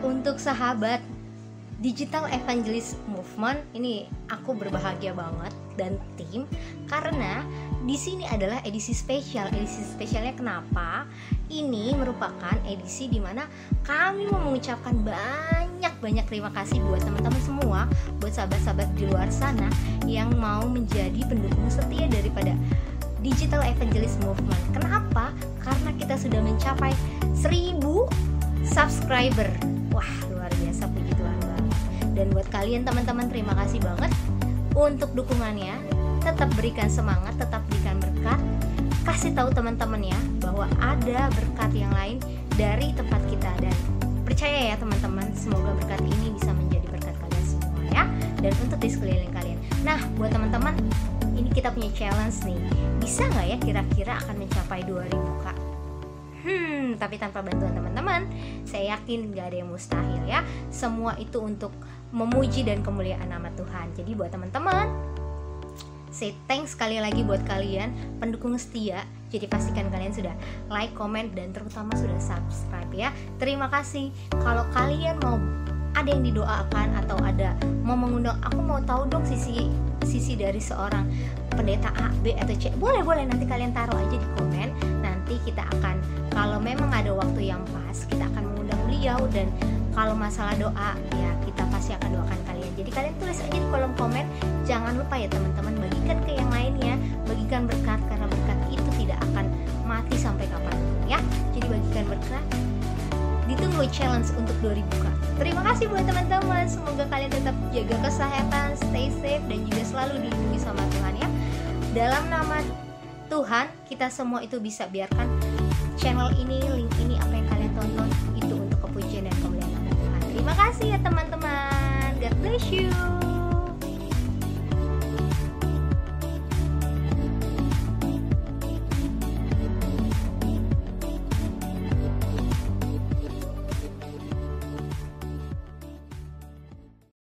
untuk sahabat Digital Evangelist Movement ini aku berbahagia banget dan tim karena di sini adalah edisi spesial. Edisi spesialnya kenapa? Ini merupakan edisi di mana kami mau mengucapkan banyak-banyak terima kasih buat teman-teman semua, buat sahabat-sahabat di luar sana yang mau menjadi pendukung setia daripada Digital Evangelist Movement. Kenapa? Karena kita sudah mencapai 1000 subscriber. Wah, luar biasa puji Tuhan banget. Dan buat kalian teman-teman terima kasih banget untuk dukungannya. Tetap berikan semangat, tetap berikan berkat. Kasih tahu teman-teman ya bahwa ada berkat yang lain dari tempat kita dan percaya ya teman-teman, semoga berkat ini bisa menjadi berkat kalian semua ya dan untuk di sekeliling kalian. Nah, buat teman-teman, ini kita punya challenge nih. Bisa nggak ya kira-kira akan mencapai 2000 kak? Tapi tanpa bantuan teman-teman, saya yakin gak ada yang mustahil ya. Semua itu untuk memuji dan kemuliaan nama Tuhan. Jadi buat teman-teman, say thanks sekali lagi buat kalian pendukung setia. Jadi pastikan kalian sudah like, comment, dan terutama sudah subscribe ya. Terima kasih. Kalau kalian mau ada yang didoakan atau ada mau mengundang aku mau tahu dong sisi sisi dari seorang pendeta A, B atau C. Boleh boleh nanti kalian taruh aja di komen. Nanti kita akan kalau memang ada waktu yang pas kita akan mengundang beliau dan kalau masalah doa ya kita pasti akan doakan kalian. Jadi kalian tulis aja di kolom komen. Jangan lupa ya teman-teman bagikan ke yang lainnya, bagikan berkat karena berkat itu tidak akan mati sampai kapan pun ya. Jadi bagikan berkat ditunggu challenge untuk 2000 kak terima kasih buat teman-teman semoga kalian tetap jaga kesehatan stay safe dan juga selalu dilindungi sama Tuhan ya dalam nama Tuhan kita semua itu bisa biarkan channel ini link ini apa yang kalian tonton itu untuk kepujian dan kemuliaan Tuhan. Terima kasih ya teman-teman. God bless you